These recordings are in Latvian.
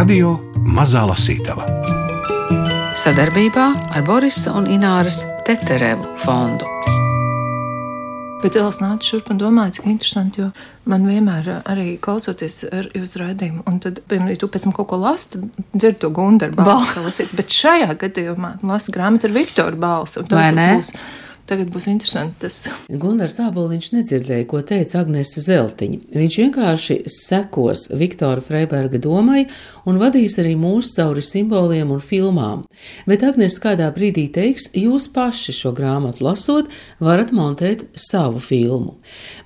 Radio Mazā Lasītava sadarbībā ar Borisa un Ināras Teterevu fondu. Bet es nācu šurp un domāju, cik interesanti, jo man vienmēr arī klausoties ar jūsu raidījumu, un tad, piemēram, ja tu pēc tam kaut ko lasi, tad dzird to Gundaru balsi. Bet šajā gadījumā lasi grāmatu ar Viktoru balsi. Vai ne? Būs, Tagad būs interesanti. Tas... Gunārs Aboliņš nedzirdēja, ko teica Agnese Zeltiņa. Viņš vienkārši sekos Viktora Freiberga domai un vadīs arī mūs cauri simboliem un filmām. Bet Agnese kādā brīdī teiks, jūs paši šo grāmatu lasot, varat montēt savu filmu.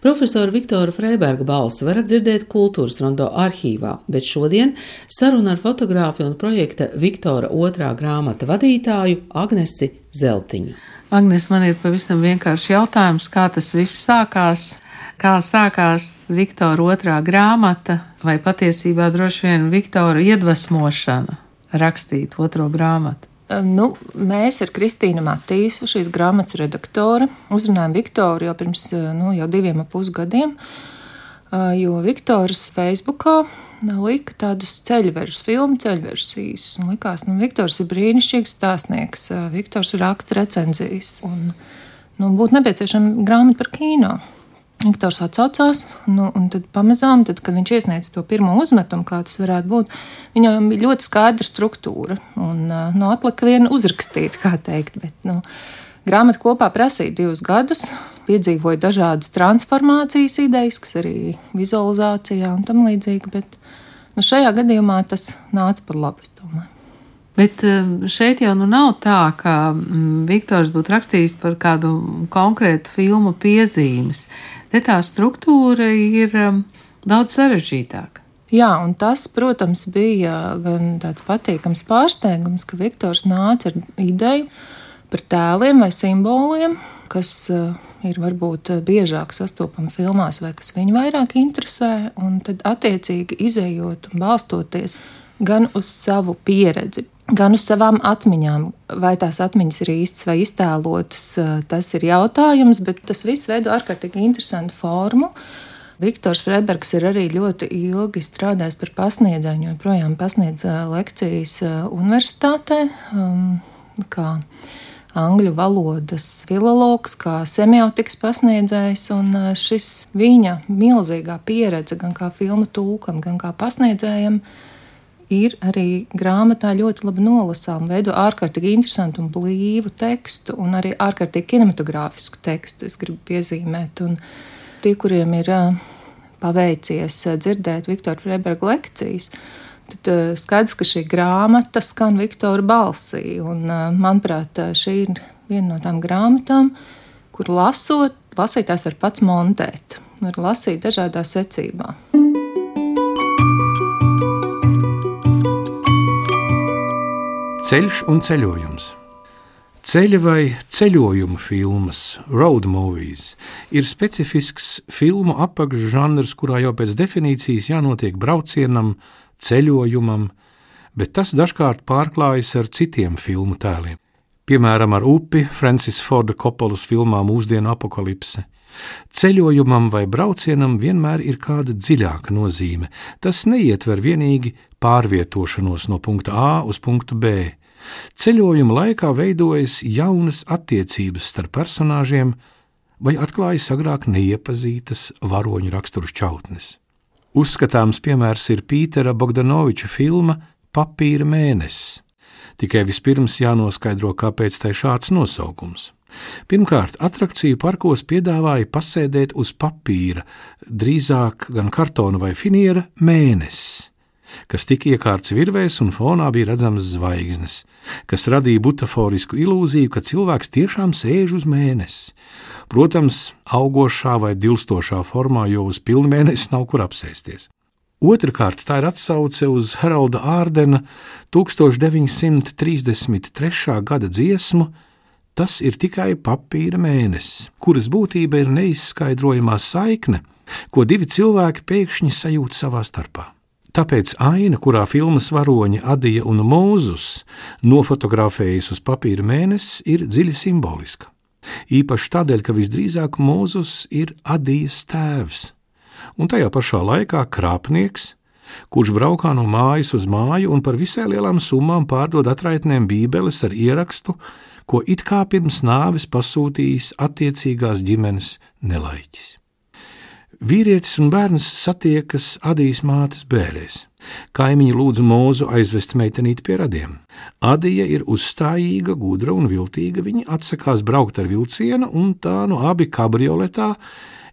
Profesora Viktora Freiberga balsi varat dzirdēt kultūras rondo arhīvā, bet šodien saruna ar fotogrāfi un projekta Viktora otrā grāmata vadītāju Agnesi Zeltiņu. Agnes, man ir pavisam vienkārši jautājums, kā tas viss sākās. Kā sākās Viktora otrā grāmata, vai patiesībā droši vien Viktora iedvesmošana rakstīt otro grāmatu? Nu, mēs ar Kristīnu Matīsu, šīs grāmatas redaktore, uzrunājām Viktoru jau pirms nu, jau diviem ap pusgadiem, jo Viktors Facebookā lika tādus ceļvežus, filmu ceļvežus. Likās, nu, Viktors ir brīnišķīgs stāstnieks, Viktors raksta recenzijas. Un, nu, būtu nepieciešama grāmata par kino. Viktors atsaucās, nu, un tad pamazām, tad, kad viņš iesniedza to pirmo uzmetumu, kā tas varētu būt, viņam bija ļoti skaidra struktūra. Un, nu, atlika viena uzrakstīt, kā teikt. Bet, nu, grāmata kopā prasīja divus gadus piedzīvoju dažādas transformācijas idejas, kas arī vizualizācijā un tam līdzīgi. Bet nu, šajā gadījumā tas nāca par labu. Bet um, šeit jau nu nav tā, ka mm, Viktors būtu rakstījis par kādu konkrētu filmu piezīmes. Te tā struktūra ir um, daudz sarežģītāka. Jā, un tas, protams, bija gan tāds patīkams pārsteigums, ka Viktors nāca ar ideju par tēliem vai simboliem, kas uh, ir varbūt eh, biežāk sastopama filmās, vai kas viņu vairāk interesē, un tad attiecīgi izējot un balstoties gan uz savu pieredzi, gan uz savām atmiņām. Vai tās atmiņas ir īstas vai iztēlotas, eh, tas ir jautājums, bet tas viss veido ārkārtīgi interesantu formu. Viktors Freibergs ir arī ļoti ilgi strādājis par pasniedzēju, joprojām pasniedz eh, lekcijas universitātē. Um, kā angļu valodas filologs, kā semiotikas pasniedzējs, un e, šis viņa milzīgā pieredze gan kā filmu tulkam, gan kā pasniedzējam ir arī grāmatā ļoti labi nolasām, veido ārkārtīgi interesantu un blīvu tekstu, un arī ārkārtīgi kinematogrāfisku tekstu, es gribu piezīmēt. Un tie, kuriem ir e, paveicies e, dzirdēt Viktora Freiberga lekcijas, tad uh, skaidrs, ka šī grāmata skan Viktora balsī. Un, uh, manuprāt, uh, šī ir viena no tām grāmatām, kur lasot, lasītājs var pats montēt, var lasīt dažādā secībā. Ceļš un ceļojums. Ceļa vai ceļojuma filmas, road movies, ir specifisks filmu apakšžanrs, kurā jau pēc definīcijas jānotiek braucienam, ceļojumam, bet tas dažkārt pārklājas ar citiem filmu tēliem. Piemēram, ar upi Francis Forda Kopolas filmā Mūsdienu apakalipse. Ceļojumam vai braucienam vienmēr ir kāda dziļāka nozīme. Tas neietver tikai pārvietošanos no punkta A uz punktu B. Ceļojuma laikā veidojas jaunas attiecības starp personāžiem, vai atklājas agrāk neiepazītas varoņu raksturu šķautnes. Uzskatāms piemērs ir Pītera Bogdanoviča filma Papīra mēnesis. Tikai vispirms jānoskaidro, kāpēc tai šāds nosaukums. Pirmkārt, attrakciju parkos piedāvāja pasēdēt uz papīra, drīzāk gan kartona vai finiera mēnesis, kas tika iekārts virvēs un fonā bija redzamas zvaigznes, kas radīja butaforisku ilūziju, ka cilvēks tiešām sēž uz mēnesi. Protams, augošā vai dilstošā formā, jo uz pilnmēnesi nav kur apsēsties. Otrakārt, tā ir atsauce uz Haralda Ārdena 1933. gada dziesmu Tas ir tikai papīra mēnesis, kuras būtība ir neizskaidrojamā saikne, ko divi cilvēki pēkšņi sajūt savā starpā. Tāpēc aina, kurā filmas varoņi Adija un Mūzus nofotografējas uz papīra mēnesis, ir dziļi simboliska. Īpaši tādēļ, ka visdrīzāk Mūzus ir Adijas tēvs, un tajā pašā laikā krāpnieks, kurš braukā no mājas uz māju un par visai lielām summām pārdod atraitnēm bībeles ar ierakstu, ko it kā pirms nāves pasūtījis attiecīgās ģimenes nelaiķis. Vīrietis un bērns satiekas Adijas mātes bērēs. Kaimiņi lūdza mūzu aizvest meitenīti pie radiem. Adija ir uzstājīga, gudra un viltīga. Viņa atsakās braukt ar vilcienu, un tā nu abi kabrioletā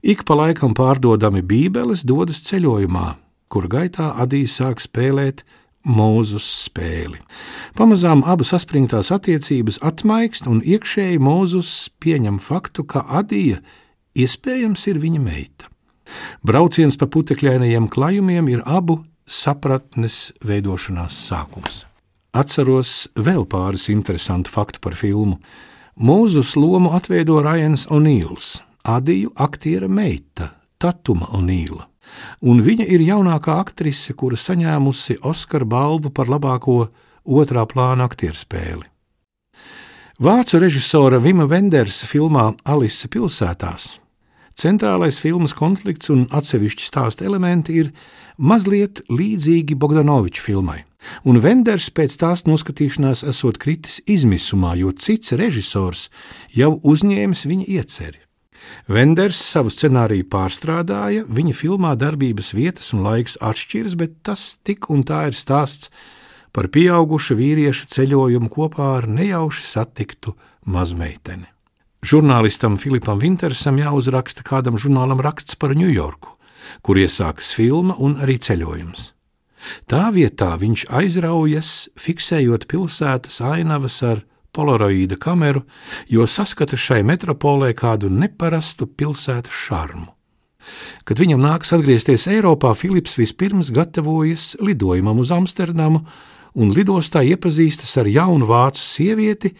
ik pa laikam pārdodami bībeles dodas ceļojumā, kur gaitā Adija sāk spēlēt mūzus spēli. Pamazām abu saspringtās attiecības atmaikst, un iekšēji mūzus pieņem faktu, ka Adija iespējams ir viņa meita. Brauciens pa putekļainajiem klājumiem ir abu sapratnes veidošanās sākums. Atceros vēl pāris interesantu faktu par filmu. Mūzus lomu atveido Rajans O'Neils, Adiju aktiera meita Tatuma O'Neila, un viņa ir jaunākā aktrise, kura saņēmusi Oskara balvu par labāko otrā plāna aktieru spēli. Vācu režisora Vima Vendersa filmā Alise pilsētās Centrālais filmas konflikts un atsevišķi stāsta elementi ir mazliet līdzīgi Bogdanoviča filmai, un Venders pēc tās noskatīšanās esot kritis izmisumā, jo cits režisors jau uzņēmis viņa ieceri. Venders savu scenāriju pārstrādāja, viņa filmā darbības vietas un laiks atšķiras, bet tas tik un tā ir stāsts par pieauguša vīrieša ceļojumu kopā ar nejauši satiktu mazmeiteni. Žurnālistam Filipam Vintersam jāuzraksta kādam žurnālam raksts par Ņujorku, kur iesākas filma un arī ceļojums. Tā vietā viņš aizraujas, fiksējot pilsētas ainavas ar polaroīda kameru, jo saskata šai metropolē kādu neparastu pilsētas šarmu. Kad viņam nākas atgriezties Eiropā, Filips vispirms gatavojas lidojumam uz Amsterdamu un lidostā iepazīstas ar jaunu vācu sievieti,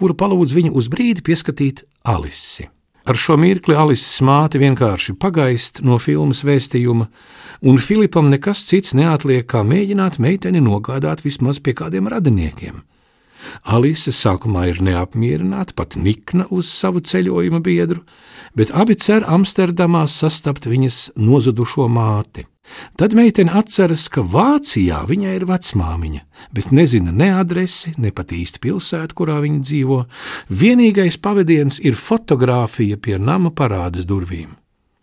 kuru palūdz viņu uz brīdi pieskatīt Alisi. Ar šo mirkli Alises māte vienkārši pagaist no filmas vēstījuma, un Filipam nekas cits neatliek, kā mēģināt meiteni nogādāt vismaz pie kādiem radiniekiem. Alise sākumā ir neapmierināta, pat nikna uz savu ceļojuma biedru, bet abi cer Amsterdamā sastapt viņas nozudušo māti. Tad meitene atceras, ka Vācijā viņai ir vecmāmiņa, bet nezina ne adresi, ne pat īsti pilsētu, kurā viņa dzīvo. Vienīgais pavadiens ir fotografija pie nama parādes durvīm.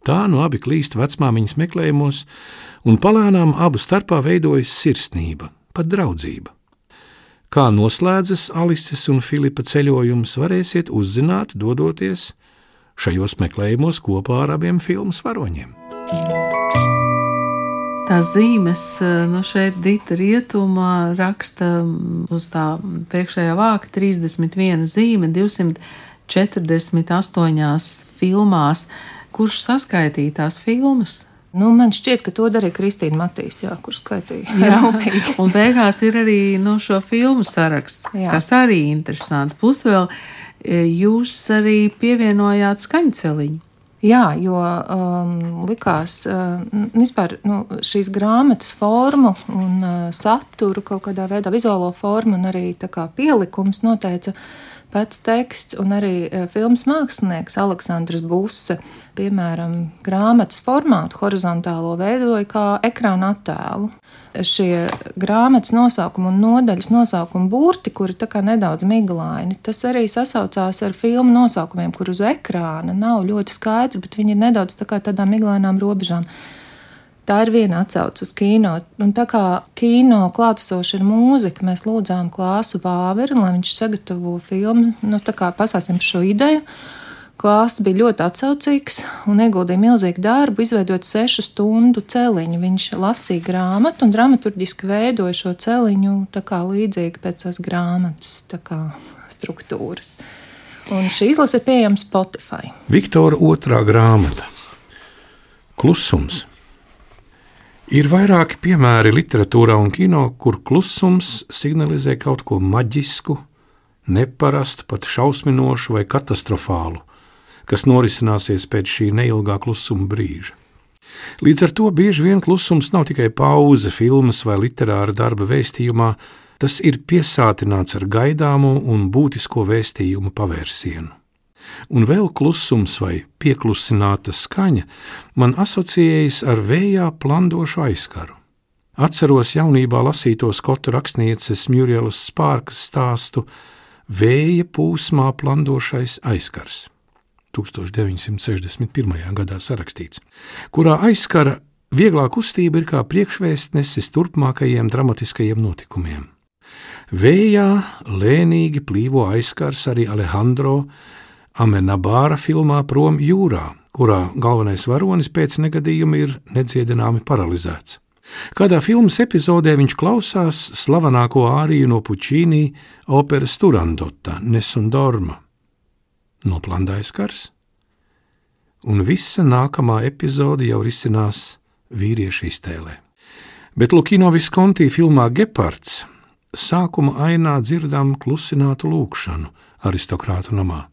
Tā nu abi klīst vecmāmiņas meklējumos, un palēnām abu starpā veidojas sirsnība, pat draudzība. Kā noslēdzas Alises un Filipa ceļojums, varēsiet uzzināt, dodoties šajos meklējumos kopā ar abiem filmu varoņiem. Tās zīmes, eh, nu šeit Dita rietumā raksta uz tā priekšējā vāka 31 zīme 248 filmās. Kurš saskaitīja tās filmas? Nu, man šķiet, ka to darīja Kristīna Matīs, jā, kurš skaitīja. Jā, un beigās ir arī no nu, šo filmu saraksts, jā. kas arī interesanti. Plus vēl eh, jūs arī pievienojāt skaņceliņu. Jā, jo um, likās, uh, vispār nu, šīs grāmatas formu un uh, saturu, kaut kādā veidā vizuālo formu un arī pielikums noteica pats teksts un arī uh, filmas mākslinieks Aleksandrs Buse. Piemēram, grāmatas formātu horizontālo veidoja kā ekrāna attēlu šie grāmatas nosaukumi un nodaļas nosaukumi burti, kuri ir nedaudz miglaini, tas arī sasaucās ar filmu nosaukumiem, kur uz ekrāna nav ļoti skaidri, bet viņi ir nedaudz tā kā tādām miglainām robežām. Tā ir viena atsauce uz kino. Un tā kā kino klātesoša ir mūzika, mēs lūdzām klāsu Vāveri, lai viņš sagatavo filmu, nu, tā kā pasāstīsim šo ideju. Klāsts bija ļoti atsaucīgs un ieguldīja milzīgu darbu, izveidot sešu stundu celiņu. Viņš lasīja grāmatu un dramaturgiski veidoja šo celiņu kā līdzīgi pēc tās grāmatas kā struktūras. Un šī izlase ir pieejama Spotify. Viktora otrā grāmata - Klusums. Ir vairāki piemēri literatūrā un kino, kur klusums signalizē kaut ko maģisku, neparastu, pat šausminošu vai katastrofālu kas norisināsies pēc šī neilgā klusuma brīža. Līdz ar to bieži vien klusums nav tikai pauze filmas vai literāra darba vēstījumā, tas ir piesātināts ar gaidāmo un būtisko vēstījumu pavērsienu. Un vēl klusums vai pieklusināta skaņa man asociējas ar vējā plandošu aizskaru. Atceros jaunībā lasīto skotu rakstnieces Murielas Spārkas stāstu Vēja pūsmā plandošais aizkars. 1961. gadā sarakstīts, kurā aizskara vieglā kustība ir kā priekšvēstnesis turpmākajiem dramatiskajiem notikumiem. Vējā lēnīgi plīvo aizskars arī Alejandro Amenabāra filmā Prom jūrā, kurā galvenais varonis pēc negadījuma ir nedziedināmi paralizēts. Kādā filmas epizodē viņš klausās slavenāko āriju no Puķīnī operas Turandota, Nesundorma. Noplandājis kars, un visa nākamā epizode jau risinās vīriešu iztēlē. Bet Lukino Viskonti filmā Gepards sākuma ainā dzirdam klusinātu lūkšanu aristokrātu namā.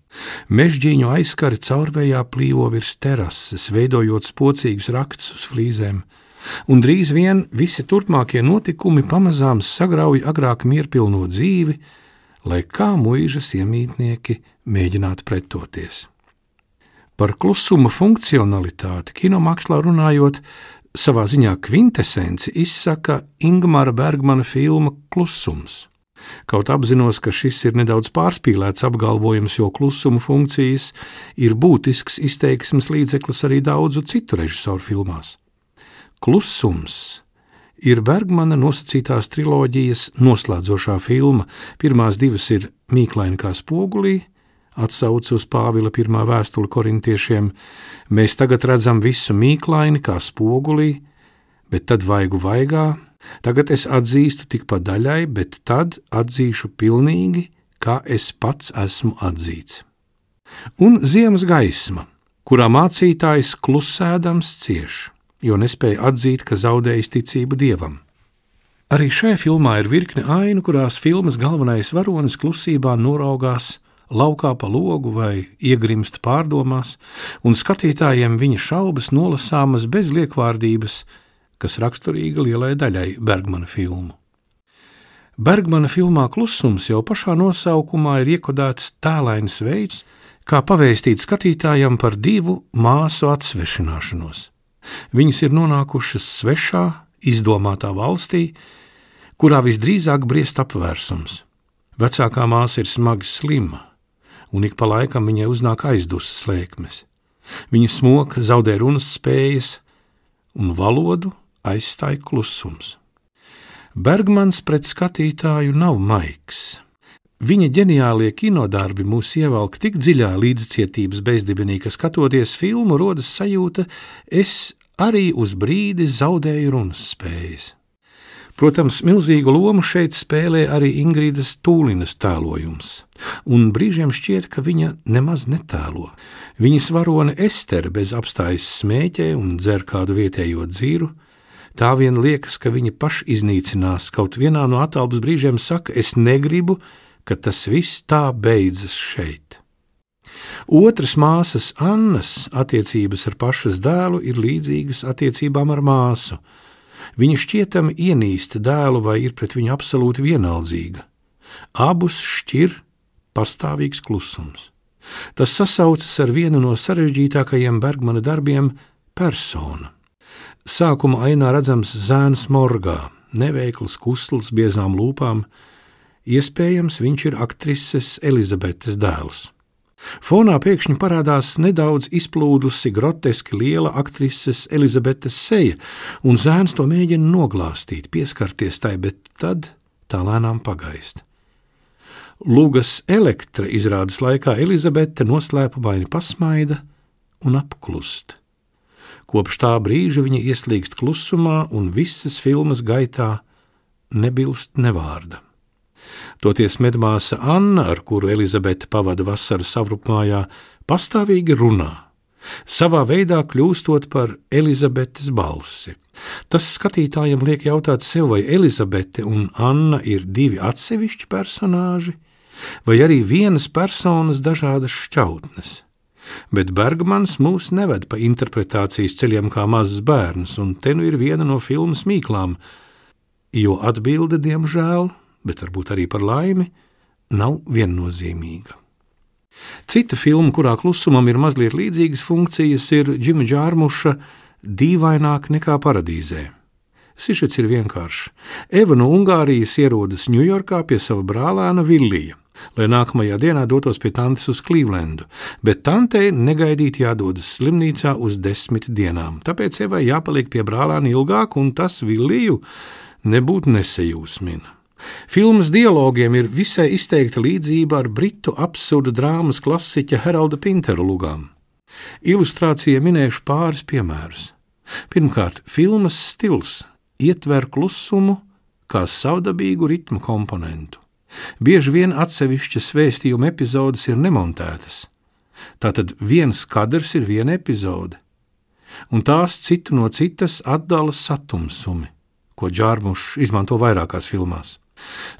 Mežģīņu aizskari caurvējā plīvo virs terases, veidojot spocīgus rakstus uz flīzēm, un drīz vien visi turpmākie notikumi pamazām sagrauj agrāk mierpilno dzīvi, lai kā mūžas iemītnieki mēģinātu pretoties. Par klusuma funkcionalitāti kinomākslā runājot, savā ziņā kvintesenci izsaka Ingmāra Bergmana filma Klusums. Kaut apzinos, ka šis ir nedaudz pārspīlēts apgalvojums, jo klusuma funkcijas ir būtisks izteiksmes līdzeklis arī daudzu citu režisoru filmās. Klusums ir Bergmana nosacītās triloģijas noslēdzošā filma. Pirmās divas ir Mīklaini kā spogulī, atsauce uz Pāvila pirmā vēstuli korintiešiem, mēs tagad redzam visu mīklaini kā spogulī, bet tad vaigu vaigā, tagad es atzīstu tik pa daļai, bet tad atzīšu pilnīgi, kā es pats esmu atzīts. Un ziemas gaisma, kurā mācītājs klusēdams cieš, jo nespēja atzīt, ka zaudējis ticību dievam. Arī šajā filmā ir virkne ainu, kurās filmas galvenais varonis klusībā noraugās laukā pa logu vai iegrimst pārdomās, un skatītājiem viņa šaubas nolasāmas bez liekvārdības, kas raksturīga lielai daļai Bergmana filmu. Bergmana filmā Klusums jau pašā nosaukumā ir iekodēts tēlains veids, kā pavēstīt skatītājam par divu māsu atsvešināšanos. Viņas ir nonākušas svešā, izdomātā valstī, kurā visdrīzāk briest apvērsums. Vecākā māsa ir smagi slima, un ik pa laikam viņai uznāk aizdusmas lēkmes. Viņa smoka, zaudē runas spējas, un valodu aizstāja klusums. Bergmans pret skatītāju nav maigs. Viņa ģeniālie kinodarbi mūs ievelk tik dziļā līdzcietības bezdibenī, ka skatoties filmu, rodas sajūta, es arī uz brīdi zaudēju runas spējas. Protams, milzīgu lomu šeit spēlē arī Ingrīdas Tūlinas tēlojums, un brīžiem šķiet, ka viņa nemaz netēlo. Viņas varone Estere bez apstājas smēķē un dzer kādu vietējo dzīru, tā vien liekas, ka viņa pašiznīcinās, kaut vienā no atālpas brīžiem saka, es negribu, ka tas viss tā beidzas šeit. Otras māsas Annas attiecības ar pašas dēlu ir līdzīgas attiecībām ar māsu. Viņa šķietami ienīsta dēlu vai ir pret viņu absolūti vienaldzīga. Abus šķir pastāvīgs klusums. Tas sasaucas ar vienu no sarežģītākajiem Bergmana darbiem - persona. Sākuma ainā redzams zēns morgā, neveikls, kusls, biezām lūpām. Iespējams, viņš ir aktrises Elizabetes dēls. Fonā pēkšņi parādās nedaudz izplūdusi, groteski liela aktrises Elizabetes seja, un zēns to mēģina noglāstīt, pieskarties tai, bet tad tā lēnām pagaist. Lūgas elektra izrādes laikā Elizabete noslēpumaini pasmaida un apklust. Kopš tā brīža viņa ieslīgst klusumā un visas filmas gaitā nebilst nevārda. Toties medmāsa Anna, ar kuru Elizabete pavada vasaru savrupmājā, pastāvīgi runā, savā veidā kļūstot par Elizabetes balsi. Tas skatītājiem liek jautāt sev, vai Elizabete un Anna ir divi atsevišķi personāži, vai arī vienas personas dažādas šķautnes. Bet Bergmans mūs neved pa interpretācijas ceļiem kā mazs bērns, un te nu ir viena no filmas mīklām, jo atbilde, diemžēl, bet varbūt arī par laimi, nav viennozīmīga. Cita filma, kurā klusumam ir mazliet līdzīgas funkcijas, ir Džima Džārmuša Dīvaināk nekā paradīzē. Sižets ir vienkāršs. Eva no Ungārijas ierodas Ņujorkā pie sava brālēna Villija, lai nākamajā dienā dotos pie tantes uz Klīvlendu, bet tantei negaidīti jādodas slimnīcā uz desmit dienām, tāpēc Evai jāpaliek pie brālēna ilgāk, un tas Villiju nebūtu nesajūsmina. Filmas dialogiem ir visai izteikta līdzība ar britu absurdu drāmas klasiķa Heralda Pintera lugām. Ilustrācijai minēšu pāris piemērus. Pirmkārt, filmas stils ietver klusumu kā savdabīgu ritmu komponentu. Bieži vien atsevišķas vēstījuma epizodes ir nemontētas. Tātad viens kadrs ir viena epizode, un tās citu no citas atdala satumsumi, ko Džārmušs izmanto vairākās filmās.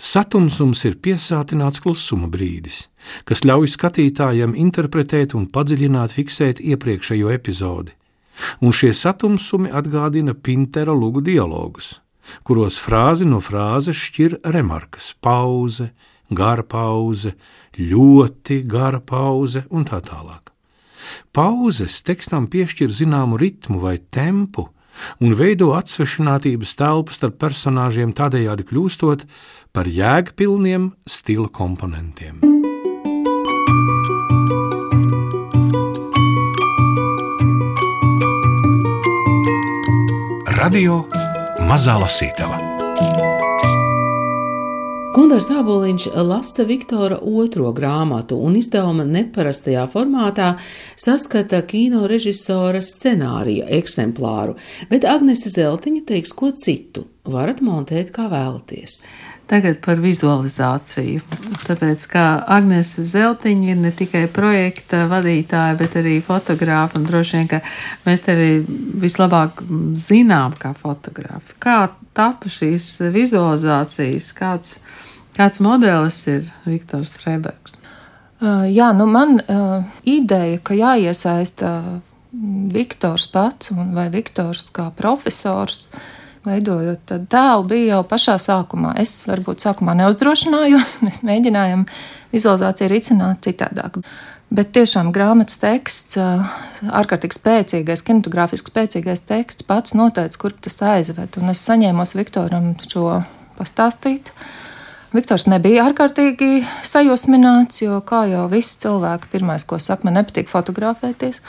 Satumsums ir piesātināts klusuma brīdis, kas ļauj skatītājam interpretēt un padziļināt fiksēt iepriekšējo epizodi, un šie satumsumi atgādina Pintera lugu dialogus, kuros frāzi no frāzes šķir remarkas, pauze, gara pauze, ļoti gara pauze un tā tālāk. Pauzes tekstam piešķir zināmu ritmu vai tempu un veido atsvešinātības telpu starp personāžiem, tādējādi kļūstot par jēgpilniem stila komponentiem. Radio Mazā Lasītava. Gunārs Aboliņš lasa Viktora otro grāmatu un izdevuma neparastajā formātā saskata kino režisora scenārija eksemplāru, bet Agnese Zeltiņa teiks ko citu. Varat montēt kā vēlaties. Tagad par vizualizāciju. Tāpēc, kā Agnese Zeltiņa ir ne tikai projekta vadītāja, bet arī fotogrāfa, un droši vien, ka mēs tevi vislabāk zinām kā fotografu. Kā tapa šīs vizualizācijas, kāds, kāds modelis ir Viktors Freibergs? Uh, jā, nu man uh, ideja, ka jāiesaista Viktors pats vai Viktors kā profesors, uh, veidojot tēlu, bija jau pašā sākumā. Es varbūt sākumā neuzdrošinājos, mēs mēģinājām vizualizāciju risināt citādāk. Bet tiešām grāmatas teksts, ārkārtīgi spēcīgais, kinematogrāfiski spēcīgais teksts pats noteica, kur tas aizved. Un es saņēmos Viktoram šo pastāstīt. Viktors nebija ārkārtīgi sajūsmināts, jo, kā jau visi cilvēki, pirmais, ko saka, man nepatīk fotografēties.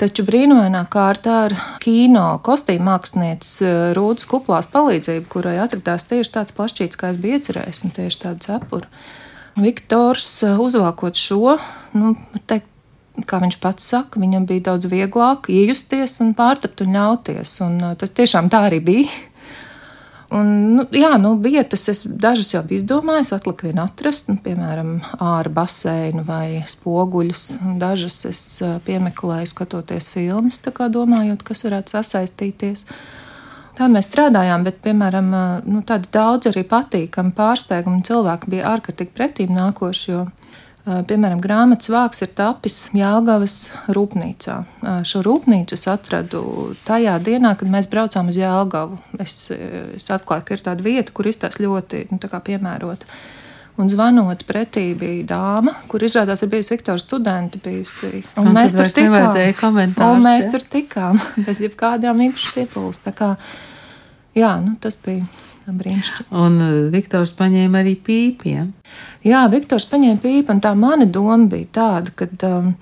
Taču brīnumainā kārtā ar kino kostīmu mākslinieces eh, Rūdas kuplās palīdzību, kurai atradās tieši tāds plašķīts, kā es biju iecerējis, un tieši tāda cepura. Viktors eh, uzvākot šo, nu, teikt, kā viņš pats saka, viņam bija daudz vieglāk iejusties un pārtapt un ļauties. Un eh, tas tiešām tā arī bija. Un, nu, jā, nu, vietas es dažas jau biju izdomājis, atlika vien atrast, nu, piemēram, ārā baseinu vai spoguļus. Dažas es piemeklēju, skatoties filmas, domājot, kas varētu sasaistīties. Tā mēs strādājām, bet, piemēram, nu, tādi daudz arī patīkami pārsteigumi cilvēki bija ārkārtīgi pretīm nākoši. Jo Piemēram, grāmatas vāks ir tapis Jāgavas rūpnīcā. Šo rūpnīcu es atradu tajā dienā, kad mēs braucām uz Jāgavu. Es, es atklāju, ka ir tāda vieta, kur izstāsta ļoti nu, piemērota. Un zvanot pretī bija dāma, kur izrādās ir bijusi Viktora studenta. Bijusi. Un, un mēs tur tikām. Un mēs ja? tur tikām bez jebkādām īpašām piepūles. Jā, nu, tas bija brīnišķīgi. Un uh, Viktors paņēma arī pīpiem. Jā, Viktors paņēma pīpi, un tā mana doma bija tāda, ka um,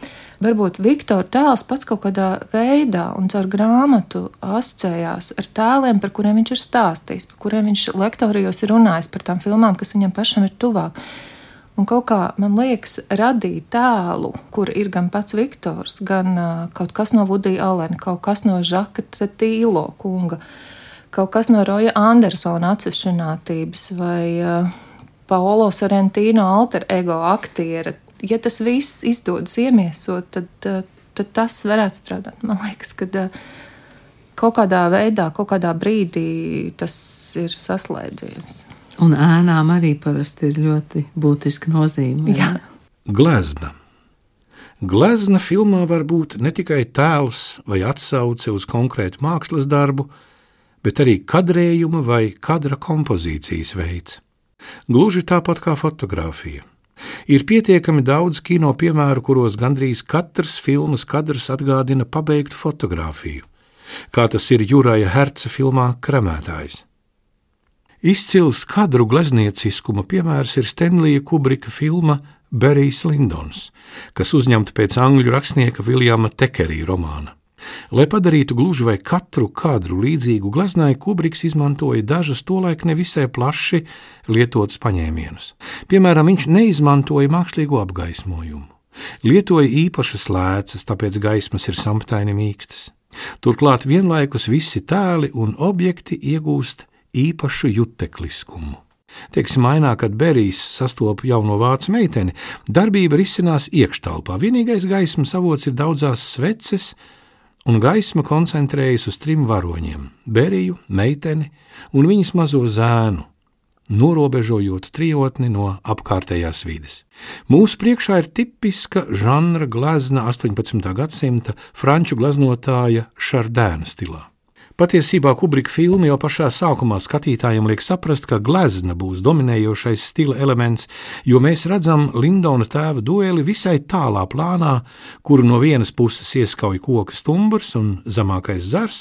varbūt Viktora tēls pats kaut kādā veidā un caur grāmatu asociējās ar tēliem, par kuriem viņš ir stāstījis, par kuriem viņš lektorijos ir runājis, par tām filmām, kas viņam pašam ir tuvāk. Un kaut kā man liekas, radīt tēlu, kur ir gan pats Viktors, gan uh, kaut kas no Vudija Alena, kaut kas no Žaka Tīlo kunga. Uh, kaut kas no Roja Andersona atsvešinātības vai uh, Paolo Sorrentino alter ego aktiera. Ja tas viss izdodas iemiesot, tad, uh, tad tas varētu strādāt. Man liekas, ka uh, kaut kādā veidā, kaut kādā brīdī tas ir saslēdzies. Un ēnām arī parasti ir ļoti būtiska nozīme. Jā. Glezna. Glezna filmā var būt ne tikai tēls vai atsauce uz konkrētu mākslas darbu, bet arī kadrējuma vai kadra kompozīcijas veids. Gluži tāpat kā fotografija. Ir pietiekami daudz kino piemēru, kuros gandrīz katrs filmas kadrs atgādina pabeigtu fotografiju. kā tas ir Juraja Herca filmā Kremētājs. Izcils kadru gleznieciskuma piemērs ir Stenlija Kubrika filma Berijs Lindons, kas uzņemta pēc angļu rakstnieka Viljama Tekerī romāna. Lai padarītu gluži vai katru kadru līdzīgu gleznai, Kubriks izmantoja dažus tolaik nevisai plaši lietotus paņēmienus. Piemēram, viņš neizmantoja mākslīgo apgaismojumu. Lietoja īpašas lēcas, tāpēc gaismas ir samtaini mīkstas. Turklāt vienlaikus visi tēli un objekti iegūst īpašu jutekliskumu. Teiksim, mainā, kad Berijs sastopas jauno vācu meiteni, darbība risinās iekštelpā. Vienīgais gaismas avots ir daudzās sveces, un gaisma koncentrējas uz trim varoņiem - Beriju, meiteni un viņas mazo zēnu, norobežojot trijotni no apkārtējās vides. Mūsu priekšā ir tipiska žanra glezna 18. gadsimta franču gleznotāja Šardēna stilā. Patiesībā Kubrika filma jau pašā sākumā skatītājiem liek saprast, ka glezna būs dominējošais stila elements, jo mēs redzam Lindona tēva dueli visai tālā plānā, kuru no vienas puses ieskauj koka stumbrs un zemākais zars,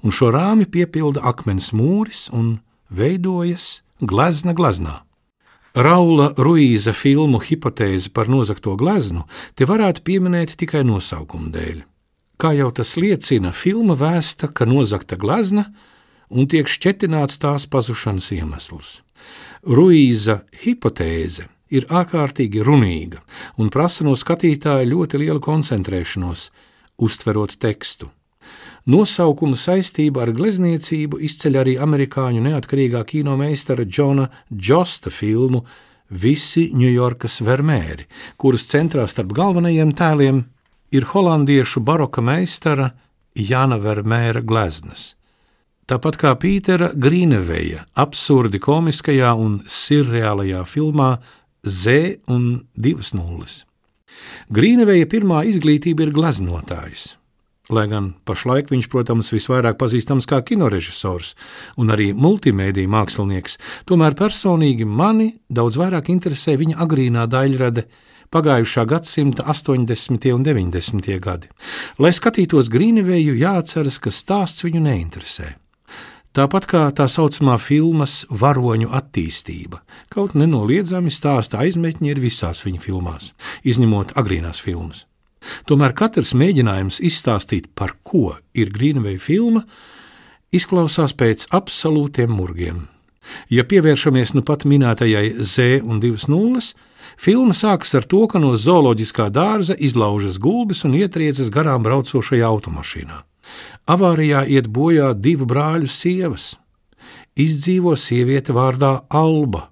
un šo rāmi piepilda akmens mūris un veidojas glezna gleznā. Raula Ruīza filmu hipotēzi par nozagto gleznu te varētu pieminēt tikai nosaukuma dēļ. Kā jau tas liecina, filma vēsta, ka nozagta glezna un tiek šķetināts tās pazušanas iemesls. Ruīza hipotēze ir ārkārtīgi runīga un prasa no skatītāja ļoti lielu koncentrēšanos, uztverot tekstu. Nosaukuma saistība ar glezniecību izceļ arī amerikāņu neatkarīgā kino meistara Džona Džosta filmu Visi Ņujorkas vermēri, kuras centrā starp galvenajiem tēliem ir holandiešu baroka meistara Jana Vermēra gleznas. Tāpat kā Pītera Grīneveja absurdi komiskajā un surreālajā filmā Z un divas nulles. Grīneveja pirmā izglītība ir gleznotājs. Lai gan pašlaik viņš, protams, visvairāk pazīstams kā kinorežisors un arī multimediju mākslinieks, tomēr personīgi mani daudz vairāk interesē viņa agrīnā daļrade, pagājušā gadsimta 80. un 90. gadi. Lai skatītos Grīneveju, jāatceras, ka stāsts viņu neinteresē. Tāpat kā tā saucamā filmas varoņu attīstība, kaut nenoliedzami stāsta aizmetņi ir visās viņa filmās, izņemot agrīnās filmas. Tomēr katrs mēģinājums izstāstīt, par ko ir Grīnveja filma, izklausās pēc absolūtiem murgiem. Ja pievēršamies nu pat minētajai Z un divas nulles, filma sākas ar to, ka no zooloģiskā dārza izlaužas gulbis un ietriecas garām braucošajā automašīnā. Avārijā iet bojā divu brāļu sievas. Izdzīvo sieviete vārdā Alba.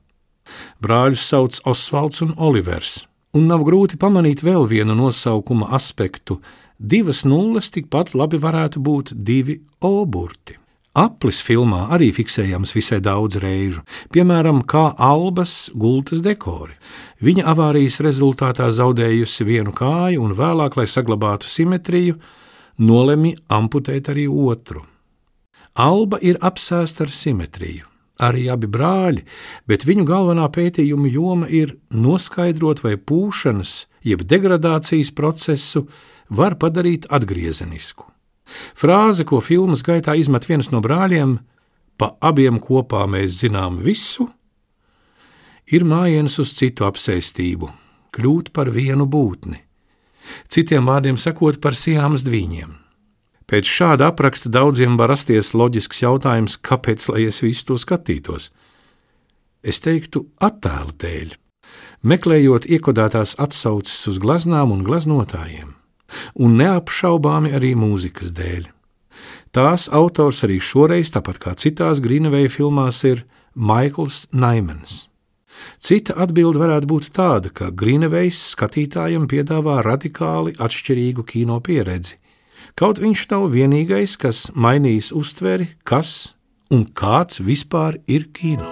Brāļus sauc Osvalds un Olivers un nav grūti pamanīt vēl vienu nosaukuma aspektu. Divas nulles tikpat labi varētu būt divi oburti. Aplis filmā arī fiksējams visai daudz reižu, piemēram, kā albas gultas dekori. Viņa avārijas rezultātā zaudējusi vienu kāju un vēlāk, lai saglabātu simetriju, nolemj amputēt arī otru. Alba ir apsēsta ar simetriju arī abi brāļi, bet viņu galvenā pētījuma joma ir noskaidrot, vai pūšanas, jeb degradācijas procesu var padarīt atgriezenisku. Frāze, ko filmas gaitā izmet viens no brāļiem, pa abiem kopā mēs zinām visu, ir mājiens uz citu apsēstību, kļūt par vienu būtni, citiem vārdiem sakot par sijām zdvīņiem. Pēc šāda apraksta daudziem var rasties loģisks jautājums, kāpēc lai es visu to skatītos? Es teiktu, attēlu dēļ, meklējot iekodētās atsauces uz gleznām un gleznotājiem, un neapšaubāmi arī mūzikas dēļ. Tās autors arī šoreiz, tāpat kā citās Grīnaveja filmās, ir Maikls Naimans. Cita atbilde varētu būt tāda, ka Grīnevejs skatītājam piedāvā radikāli atšķirīgu kino pieredzi, Kaut viņš nav vienīgais, kas mainījis uztveri, kas un kāds vispār ir kino.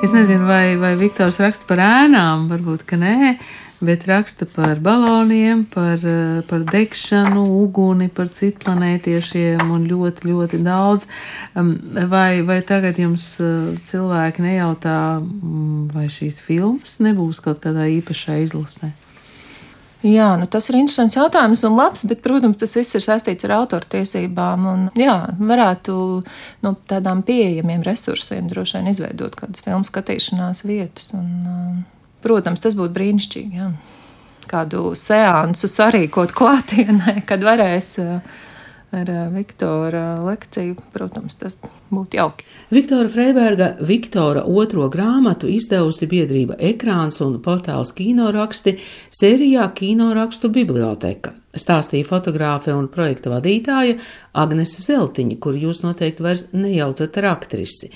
Es nezinu, vai, vai Viktors raksta par ēnām, varbūt, ka nē, bet raksta par baloniem, par, par degšanu, uguni, par citplanētiešiem un ļoti, ļoti daudz. Vai, vai tagad jums uh, cilvēki nejautā, mm, vai šīs filmas nebūs kaut kādā īpašā izlasē? Jā, nu tas ir interesants jautājums un labs, bet, protams, tas viss ir saistīts ar autortiesībām. Un, jā, varētu no tādām pieejamiem resursiem droši vien izveidot kādas filmu skatīšanās vietas. Un, protams, tas būtu brīnišķīgi. Jā. Kādu seansu sarīkot klātienē, kad varēs ar Viktora lekciju, protams, tas būtu jauki. Viktora Freiberga Viktora otro grāmatu izdevusi biedrība Ekrāns un portāls Kinoraksti sērijā Kinorakstu biblioteka. Stāstīja fotogrāfe un projekta vadītāja Agnese Zeltiņa, kur jūs noteikti vairs nejaucat ar aktrisi.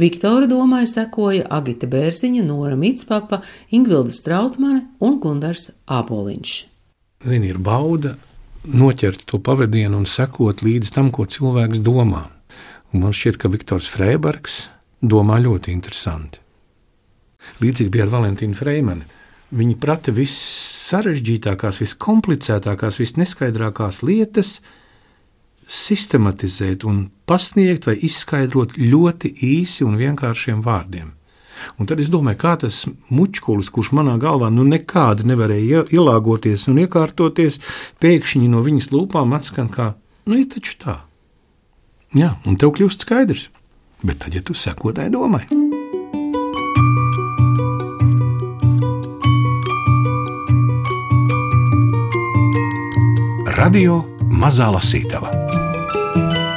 Viktora domai sekoja Agita Bērziņa, Nora Mitspapa, Ingvilda Strautmane un Gundars Āboliņš. Zini, ir bauda noķert to pavadienu un sekot līdz tam, ko cilvēks domā. Un man šķiet, ka Viktors Freibergs domā ļoti interesanti. Līdzīgi bija ar Valentīnu Freimanu. Viņi prata vissarežģītākās, viskomplicētākās, visneskaidrākās lietas sistematizēt un pasniegt vai izskaidrot ļoti īsi un vienkāršiem vārdiem. Un tad es domāju, kā tas mučkulis, kurš manā galvā nu nekādi nevarēja ielāgoties un iekārtoties, pēkšņi no viņas lūpām atskan kā, nu, ir taču tā. Jā, un tev kļūst skaidrs. Bet tad, ja tu seko tai domai, Radio Mazā Lasītava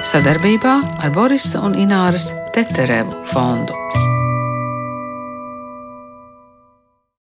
sadarbībā ar Borisa un Ināras Teterevu fondu.